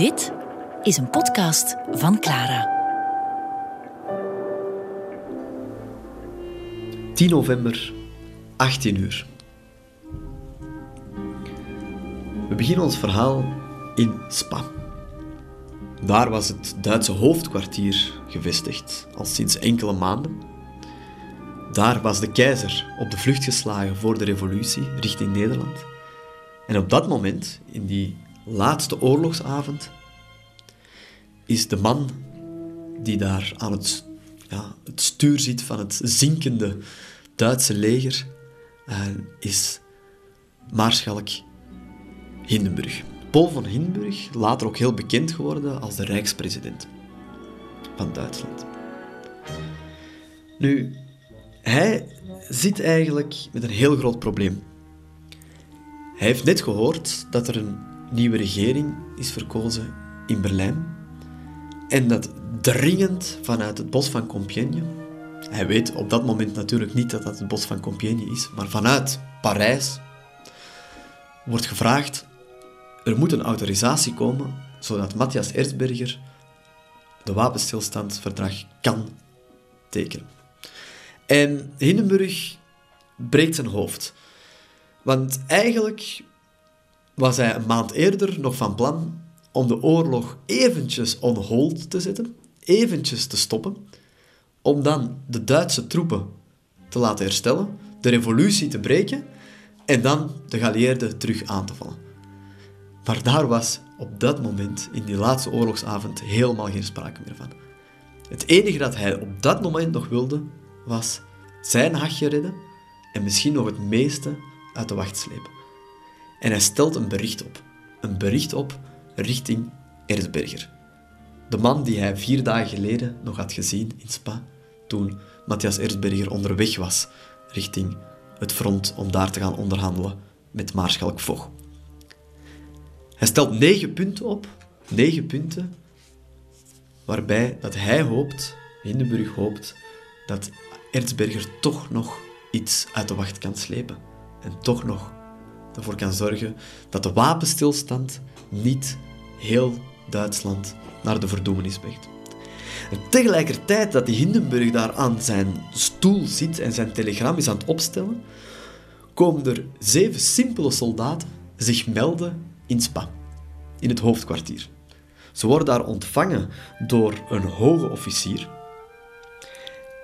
Dit is een podcast van Clara. 10 november, 18 uur. We beginnen ons verhaal in Spa. Daar was het Duitse hoofdkwartier gevestigd, al sinds enkele maanden. Daar was de keizer op de vlucht geslagen voor de revolutie richting Nederland. En op dat moment, in die laatste oorlogsavond, is de man die daar aan het, ja, het stuur zit van het zinkende Duitse leger, uh, is Maarschalk Hindenburg. Paul van Hindenburg, later ook heel bekend geworden als de rijkspresident van Duitsland. Nu, hij zit eigenlijk met een heel groot probleem. Hij heeft net gehoord dat er een nieuwe regering is verkozen in Berlijn. En dat dringend vanuit het bos van Compiègne, hij weet op dat moment natuurlijk niet dat dat het bos van Compiègne is, maar vanuit Parijs wordt gevraagd, er moet een autorisatie komen zodat Matthias Erzberger de wapenstilstandsverdrag kan tekenen. En Hindenburg breekt zijn hoofd. Want eigenlijk was hij een maand eerder nog van plan om de oorlog eventjes on hold te zetten, eventjes te stoppen, om dan de Duitse troepen te laten herstellen, de revolutie te breken en dan de geallieerden terug aan te vallen. Maar daar was op dat moment, in die laatste oorlogsavond, helemaal geen sprake meer van. Het enige dat hij op dat moment nog wilde, was zijn hachje redden en misschien nog het meeste uit de wacht slepen. En hij stelt een bericht op. Een bericht op richting Erzberger. De man die hij vier dagen geleden nog had gezien in Spa, toen Matthias Erzberger onderweg was richting het front om daar te gaan onderhandelen met Maarschalk Voch. Hij stelt negen punten op, negen punten, waarbij dat hij hoopt, Hindenburg hoopt, dat Erzberger toch nog iets uit de wacht kan slepen. En toch nog ervoor kan zorgen dat de wapenstilstand niet heel Duitsland naar de verdoemenis brengt. En tegelijkertijd dat die Hindenburg daar aan zijn stoel zit en zijn telegram is aan het opstellen, komen er zeven simpele soldaten zich melden in Spa, in het hoofdkwartier. Ze worden daar ontvangen door een hoge officier.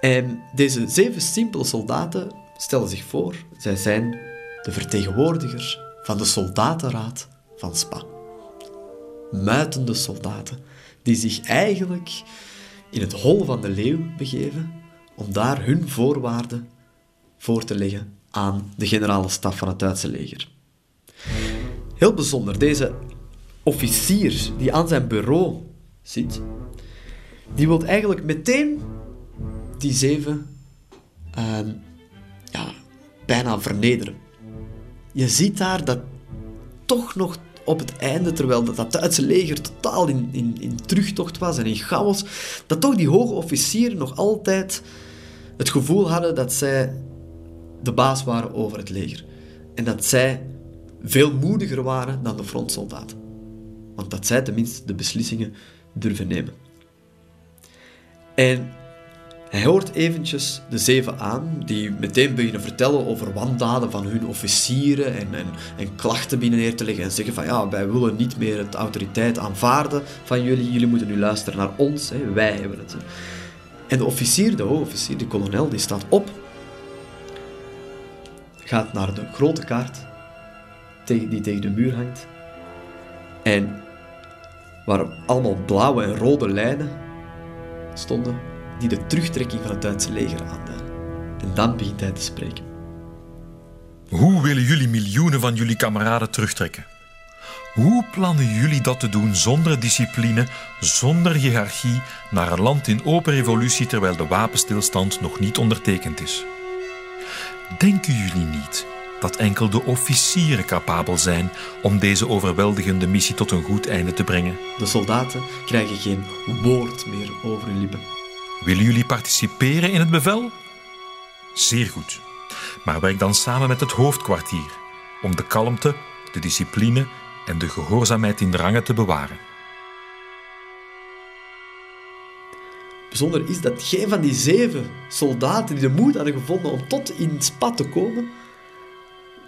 En deze zeven simpele soldaten stellen zich voor, zij zijn de vertegenwoordigers van de soldatenraad van Spa. Muitende soldaten die zich eigenlijk in het hol van de leeuw begeven om daar hun voorwaarden voor te leggen aan de generale staf van het Duitse leger. Heel bijzonder, deze officier die aan zijn bureau zit, die wil eigenlijk meteen die zeven uh, ja, bijna vernederen. Je ziet daar dat toch nog op het einde, terwijl dat, Duitse leger totaal in, in, in terugtocht was en in chaos, dat toch die hoge officieren nog altijd het gevoel hadden dat zij de baas waren over het leger. En dat zij veel moediger waren dan de frontsoldaten. Want dat zij tenminste de beslissingen durven nemen. En hij hoort eventjes de zeven aan, die meteen beginnen vertellen over wandaden van hun officieren en, en, en klachten binnen neer te leggen en zeggen van ja, wij willen niet meer het autoriteit aanvaarden van jullie, jullie moeten nu luisteren naar ons, hè, wij hebben het. En de officier, de hoofdofficier, de kolonel, die staat op, gaat naar de grote kaart die tegen de muur hangt en waar allemaal blauwe en rode lijnen stonden, die de terugtrekking van het Duitse leger aanduiden. En dan begint hij te spreken. Hoe willen jullie miljoenen van jullie kameraden terugtrekken? Hoe plannen jullie dat te doen zonder discipline, zonder hiërarchie, naar een land in open revolutie terwijl de wapenstilstand nog niet ondertekend is? Denken jullie niet dat enkel de officieren capabel zijn om deze overweldigende missie tot een goed einde te brengen? De soldaten krijgen geen woord meer over hun lippen. Willen jullie participeren in het bevel? Zeer goed. Maar werk dan samen met het hoofdkwartier om de kalmte, de discipline en de gehoorzaamheid in de rangen te bewaren. Bijzonder is dat geen van die zeven soldaten die de moed hadden gevonden om tot in het spat te komen,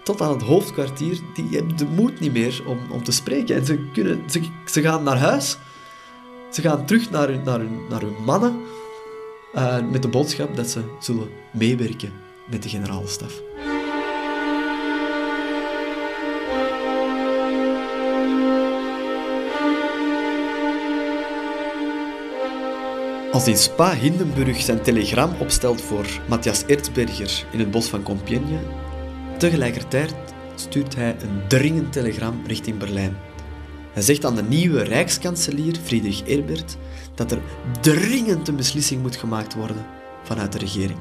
tot aan het hoofdkwartier, die hebben de moed niet meer om, om te spreken. En ze, kunnen, ze, ze gaan naar huis, ze gaan terug naar hun, naar hun, naar hun mannen uh, met de boodschap dat ze zullen meewerken met de generaalstaf. Als in Spa Hindenburg zijn telegram opstelt voor Matthias Erzberger in het bos van Compiègne, tegelijkertijd stuurt hij een dringend telegram richting Berlijn. Hij zegt aan de nieuwe rijkskanselier Friedrich Ebert dat er dringend een beslissing moet gemaakt worden vanuit de regering.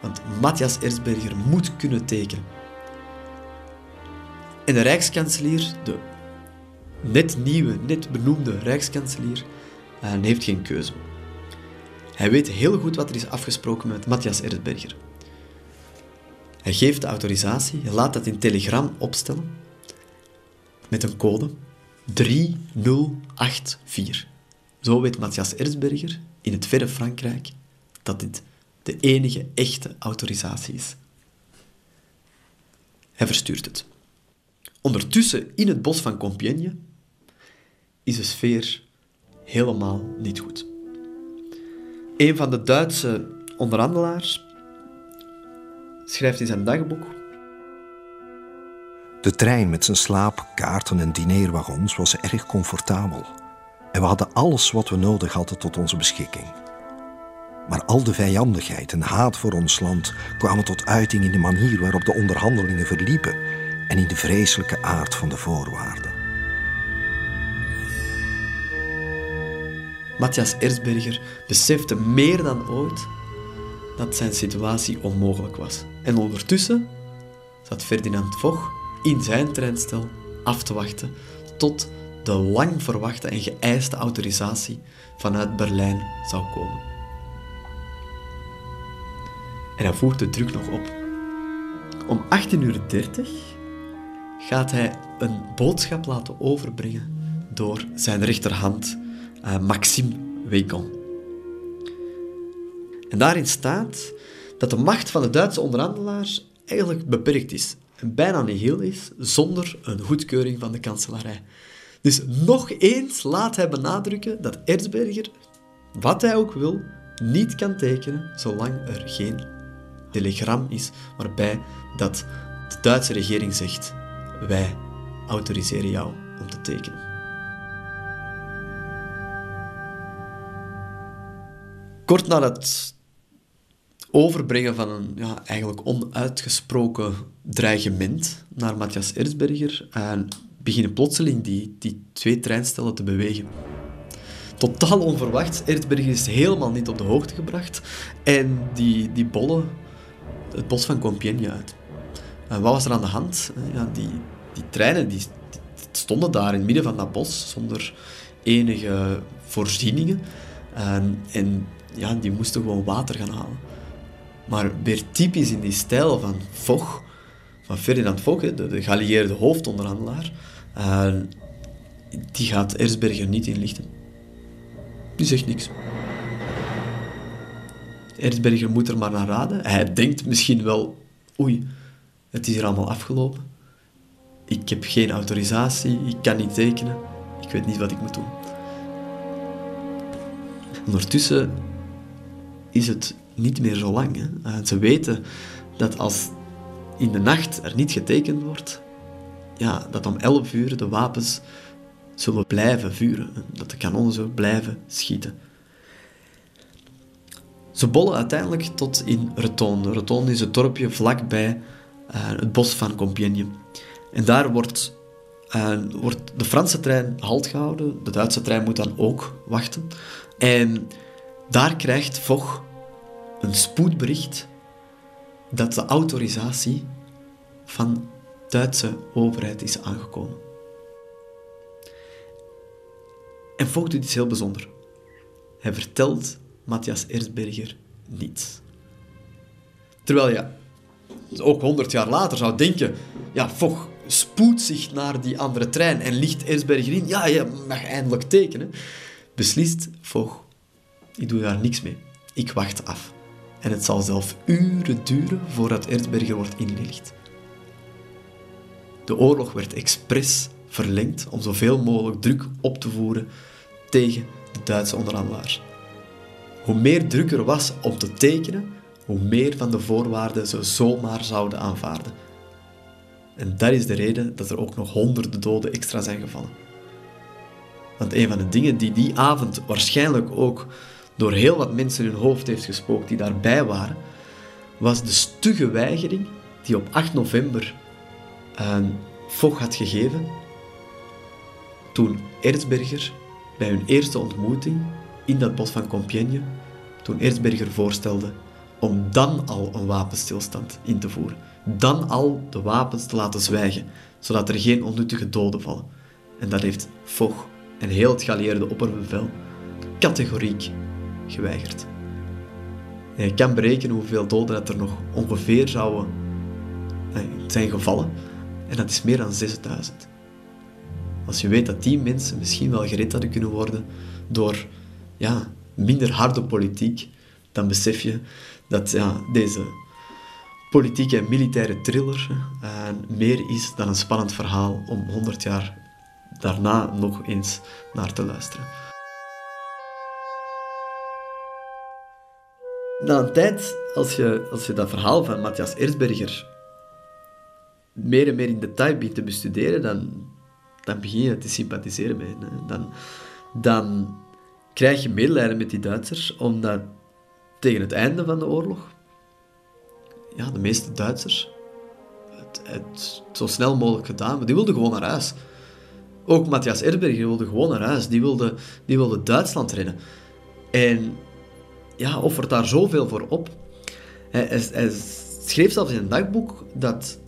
Want Matthias Erzberger moet kunnen tekenen. En de rijkskanselier, de net nieuwe, net benoemde rijkskanselier, eh, heeft geen keuze. Hij weet heel goed wat er is afgesproken met Matthias Erzberger. Hij geeft de autorisatie, hij laat dat in telegram opstellen met een code 3084. Zo weet Matthias Erzberger in het verre Frankrijk dat dit de enige echte autorisatie is. Hij verstuurt het. Ondertussen in het bos van Compiègne is de sfeer helemaal niet goed. Een van de Duitse onderhandelaars schrijft in zijn dagboek. De trein met zijn slaapkaarten en dinerwagons was erg comfortabel. En we hadden alles wat we nodig hadden tot onze beschikking. Maar al de vijandigheid en haat voor ons land kwamen tot uiting in de manier waarop de onderhandelingen verliepen en in de vreselijke aard van de voorwaarden. Matthias Erzberger besefte meer dan ooit dat zijn situatie onmogelijk was. En ondertussen zat Ferdinand Foch in zijn treinstel af te wachten tot de lang verwachte en geëiste autorisatie vanuit Berlijn zou komen. En hij voert de druk nog op. Om 18.30 uur gaat hij een boodschap laten overbrengen door zijn rechterhand uh, Maxime Wegon. En daarin staat dat de macht van de Duitse onderhandelaars eigenlijk beperkt is bijna niet heel is zonder een goedkeuring van de kanselarij. Dus nog eens laat hij benadrukken dat Erzberger, wat hij ook wil, niet kan tekenen zolang er geen telegram is waarbij dat de Duitse regering zegt wij autoriseren jou om te tekenen. Kort na het overbrengen van een ja, eigenlijk onuitgesproken dreigement naar Matthias Erzberger en beginnen plotseling die, die twee treinstellen te bewegen. Totaal onverwacht. Erzberger is helemaal niet op de hoogte gebracht en die, die bollen het bos van Compiègne uit. En wat was er aan de hand? Ja, die, die treinen die, die stonden daar in het midden van dat bos zonder enige voorzieningen. En, en ja, die moesten gewoon water gaan halen. Maar weer typisch in die stijl van Foch, van Ferdinand Foch, de, de geallieerde hoofdonderhandelaar, uh, die gaat Erzberger niet inlichten. Die zegt niks. Erzberger moet er maar naar raden. Hij denkt misschien wel, oei, het is hier allemaal afgelopen. Ik heb geen autorisatie, ik kan niet tekenen, ik weet niet wat ik moet doen. Ondertussen is het niet meer zo lang. Hè. Eh, ze weten dat als in de nacht er niet getekend wordt, ja, dat om 11 uur de wapens zullen blijven vuren. Dat de kanonnen zullen blijven schieten. Ze bollen uiteindelijk tot in Reton. Reton is het dorpje vlakbij uh, het bos van Compiègne. En daar wordt, uh, wordt de Franse trein halt gehouden. De Duitse trein moet dan ook wachten. En daar krijgt Foch een spoedbericht dat de autorisatie van Duitse overheid is aangekomen. En Foch doet iets heel bijzonders. Hij vertelt Matthias Erzberger niets. Terwijl je ook honderd jaar later zou denken, ja, Foch spoedt zich naar die andere trein en ligt Erzberger in. Ja, je mag eindelijk tekenen. Beslist Foch Ik doe daar niks mee. Ik wacht af. En het zal zelf uren duren voordat Erzberger wordt ingelicht. De oorlog werd expres verlengd om zoveel mogelijk druk op te voeren tegen de Duitse onderhandelaars. Hoe meer druk er was om te tekenen, hoe meer van de voorwaarden ze zomaar zouden aanvaarden. En dat is de reden dat er ook nog honderden doden extra zijn gevallen. Want een van de dingen die die avond waarschijnlijk ook door heel wat mensen hun hoofd heeft gespookt die daarbij waren, was de stugge weigering die op 8 november aan Foch had gegeven toen Erzberger bij hun eerste ontmoeting in dat bos van Compiègne, toen Erzberger voorstelde om dan al een wapenstilstand in te voeren. Dan al de wapens te laten zwijgen, zodat er geen onnuttige doden vallen. En dat heeft Foch en heel het geallieerde opperbevel categoriek geweigerd. Je kan berekenen hoeveel doden dat er nog ongeveer zouden eh, zijn gevallen. En dat is meer dan 6000. Als je weet dat die mensen misschien wel gered hadden kunnen worden door ja, minder harde politiek, dan besef je dat ja, deze politieke en militaire thriller uh, meer is dan een spannend verhaal om 100 jaar daarna nog eens naar te luisteren. Na een tijd, als je, als je dat verhaal van Matthias Erzberger meer en meer in detail begint te bestuderen, dan, dan begin je te sympathiseren met hen. Dan, dan krijg je medelijden met die Duitsers, omdat tegen het einde van de oorlog, ja, de meeste Duitsers het, het zo snel mogelijk gedaan, maar die wilden gewoon naar huis. Ook Matthias Erberger wilde gewoon naar huis. Die wilde, die wilde Duitsland redden. En ja, offert daar zoveel voor op. Hij, schreef zelfs in een dagboek dat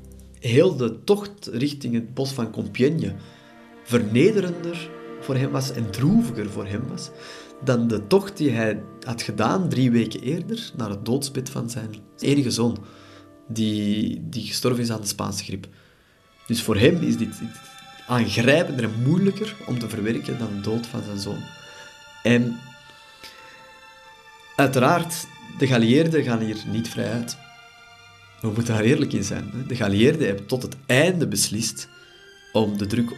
heel de tocht richting het bos van Compiègne vernederender voor hem was en droeviger voor hem was dan de tocht die hij had gedaan drie weken eerder naar het doodsbed van zijn enige zoon, die, die gestorven is aan de Spaanse griep. Dus voor hem is dit aangrijpender en moeilijker om te verwerken dan de dood van zijn zoon. En uiteraard, de geallieerden gaan hier niet vrij uit. We moeten daar eerlijk in zijn. De geallieerden hebben tot het einde beslist om de druk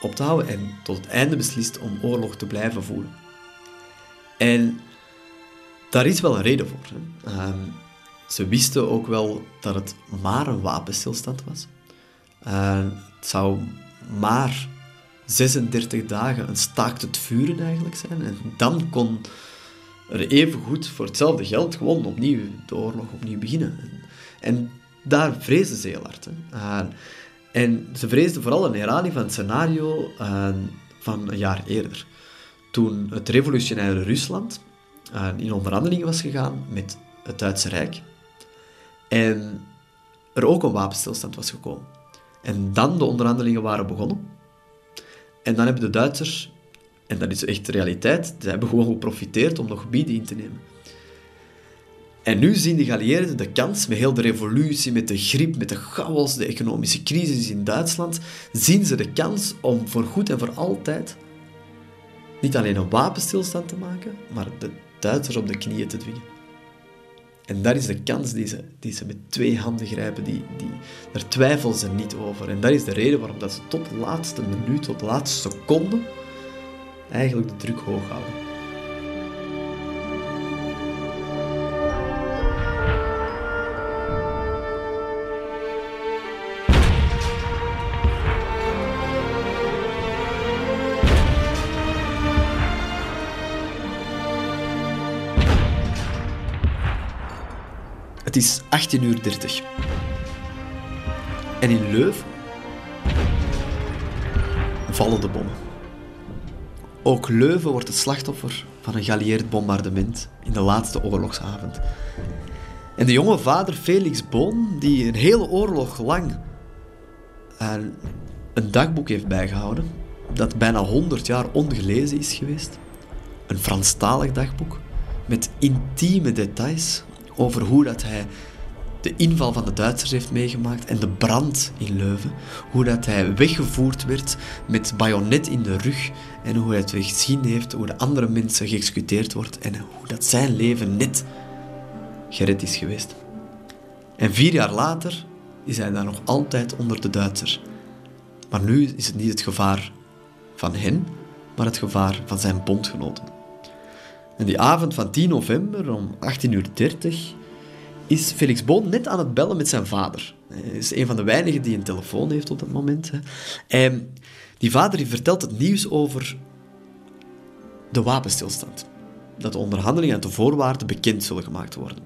op te houden en tot het einde beslist om oorlog te blijven voeren. En daar is wel een reden voor. Hè. Ehm, ze wisten ook wel dat het maar een wapenstilstand was. Uh, het zou maar 36 dagen een staakt het vuren eigenlijk zijn. En dan kon er even goed voor hetzelfde geld gewoon opnieuw de oorlog opnieuw beginnen. En, daar vreesden ze heel hard. Hè. En ze vreesden vooral een herhaling van het scenario uh, van een jaar eerder. Toen het revolutionaire Rusland uh, in onderhandelingen was gegaan met het Duitse Rijk. En er ook een wapenstilstand was gekomen. En dan de onderhandelingen waren begonnen. En dan hebben de Duitsers, en dat is echt realiteit, ze hebben gewoon geprofiteerd om nog gebieden in te nemen. En nu zien de geallieerden de kans, met heel de revolutie, met de griep, met de chaos, de economische crisis in Duitsland, zien ze de kans om voor goed en voor altijd niet alleen een wapenstilstand te maken, maar de Duitsers op de knieën te dwingen. En dat is de kans die ze, die ze met twee handen grijpen. Die, die, daar twijfelen ze niet over. En dat is de reden waarom dat ze tot de laatste minuut, tot de laatste seconde, eigenlijk de druk hoog houden. Het is 18.30 uur. En in Leuven vallen de bommen. Ook Leuven wordt het slachtoffer van een geallieerd bombardement in de laatste oorlogsavond. En de jonge vader Felix Boon, die een hele oorlog lang een dagboek heeft bijgehouden, dat bijna 100 jaar ongelezen is geweest, een Franstalig dagboek, met intieme details over hoe dat hij de inval van de Duitsers heeft meegemaakt en de brand in Leuven. Hoe dat hij weggevoerd werd met bajonet in de rug en hoe hij het gezien heeft, hoe de andere mensen geëxecuteerd wordt en hoe dat zijn leven net gered is geweest. En vier jaar later is hij daar nog altijd onder de Duitsers. Maar nu is het niet het gevaar van hen, maar het gevaar van zijn bondgenoten. En die avond van 10 november om 18.30 uur is Felix Boon net aan het bellen met zijn vader. Hij is een van de weinigen die een telefoon heeft op dat moment. En die vader die vertelt het nieuws over de wapenstilstand. Dat de onderhandelingen en de voorwaarden bekend zullen gemaakt worden.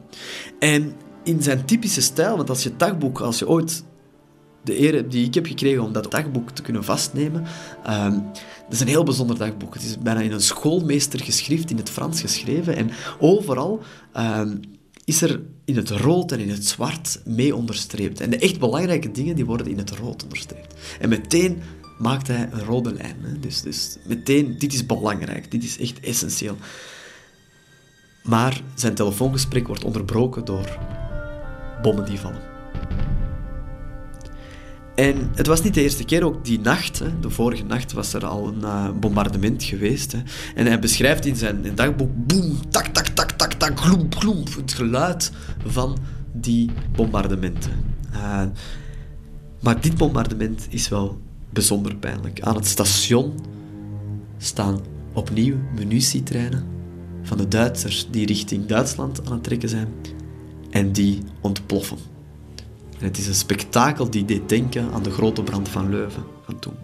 En in zijn typische stijl, want als je dagboek, als je ooit de eer die ik heb gekregen om dat dagboek te kunnen vastnemen. Um, dat is een heel bijzonder dagboek. Het is bijna in een schoolmeestergeschrift in het Frans geschreven. En overal ehm, is er in het rood en in het zwart mee onderstreept. En de echt belangrijke dingen die worden in het rood onderstreept. En meteen maakt hij een rode lijn. Hè. Dus, dus meteen, dit is belangrijk. Dit is echt essentieel. Maar zijn telefoongesprek wordt onderbroken door bommen die vallen. En het was niet de eerste keer, ook die nacht, hè, de vorige nacht, was er al een uh, bombardement geweest. Hè. En hij beschrijft in zijn dagboek, boem, tak, tak, tak, tak, tak, gloem, gloem, het geluid van die bombardementen. Uh, maar dit bombardement is wel bijzonder pijnlijk. Aan het station staan opnieuw munitietreinen van de Duitsers die richting Duitsland aan het trekken zijn en die ontploffen. Het is een spektakel die deed denken aan de grote brand van Leuven van toen.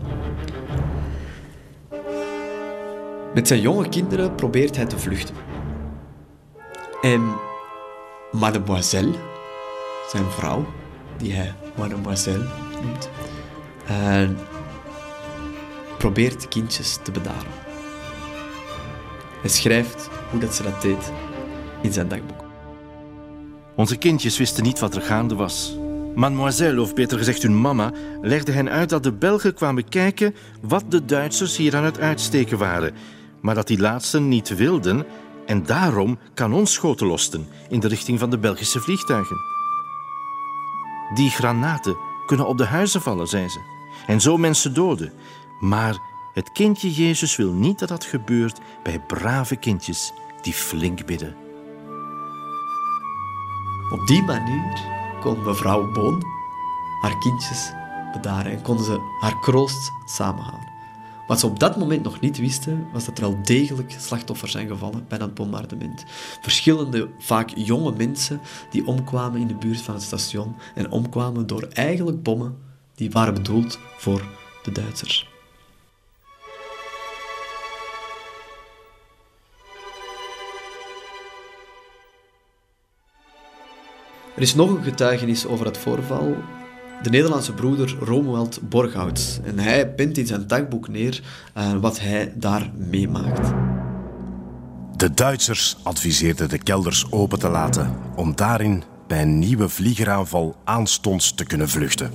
Met zijn jonge kinderen probeert hij te vluchten. En mademoiselle, zijn vrouw, die hij mademoiselle noemt, probeert de kindjes te bedaren. Hij schrijft hoe dat ze dat deed in zijn dagboek. Onze kindjes wisten niet wat er gaande was. Mademoiselle, of beter gezegd hun mama, legde hen uit dat de Belgen kwamen kijken wat de Duitsers hier aan het uitsteken waren, maar dat die laatsten niet wilden en daarom kanonschoten losten in de richting van de Belgische vliegtuigen. Die granaten kunnen op de huizen vallen, zei ze, en zo mensen doden. Maar het kindje Jezus wil niet dat dat gebeurt bij brave kindjes die flink bidden. Op die manier kon mevrouw Boon haar kindjes bedaren en konden ze haar kroost samenhouden. Wat ze op dat moment nog niet wisten, was dat er al degelijk slachtoffers zijn gevallen bij dat bombardement. Verschillende, vaak jonge mensen die omkwamen in de buurt van het station en omkwamen door eigenlijk bommen die waren bedoeld voor de Duitsers. Er is nog een getuigenis over het voorval. De Nederlandse broeder Romuald Borghout. En hij pint in zijn dagboek neer uh, wat hij daar meemaakt. De Duitsers adviseerden de kelders open te laten om daarin bij een nieuwe vliegeraanval aanstonds te kunnen vluchten.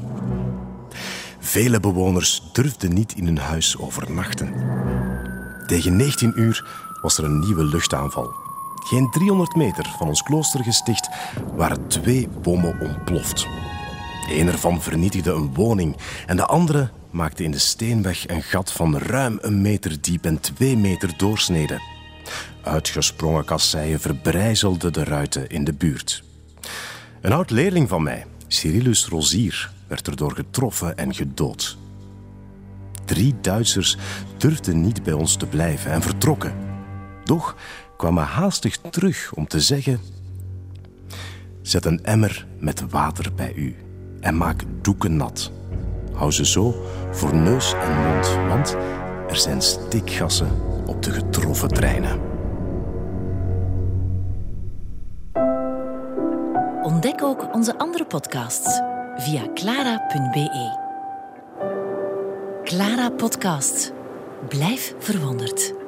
Vele bewoners durfden niet in hun huis overnachten. Tegen 19 uur was er een nieuwe luchtaanval. Geen 300 meter van ons kloostergesticht waren twee bommen ontploft. Een ervan vernietigde een woning en de andere maakte in de steenweg een gat van ruim een meter diep en twee meter doorsnede. Uitgesprongen kasseien verbrijzelden de ruiten in de buurt. Een oud leerling van mij, Cyrillus Rosier, werd erdoor getroffen en gedood. Drie Duitsers durfden niet bij ons te blijven en vertrokken. Doch kwamen haastig terug om te zeggen: Zet een emmer met water bij u en maak doeken nat. Hou ze zo voor neus en mond, want er zijn stikgassen op de getroffen treinen. Ontdek ook onze andere podcasts via clara.be. Clara Podcast. Blijf verwonderd.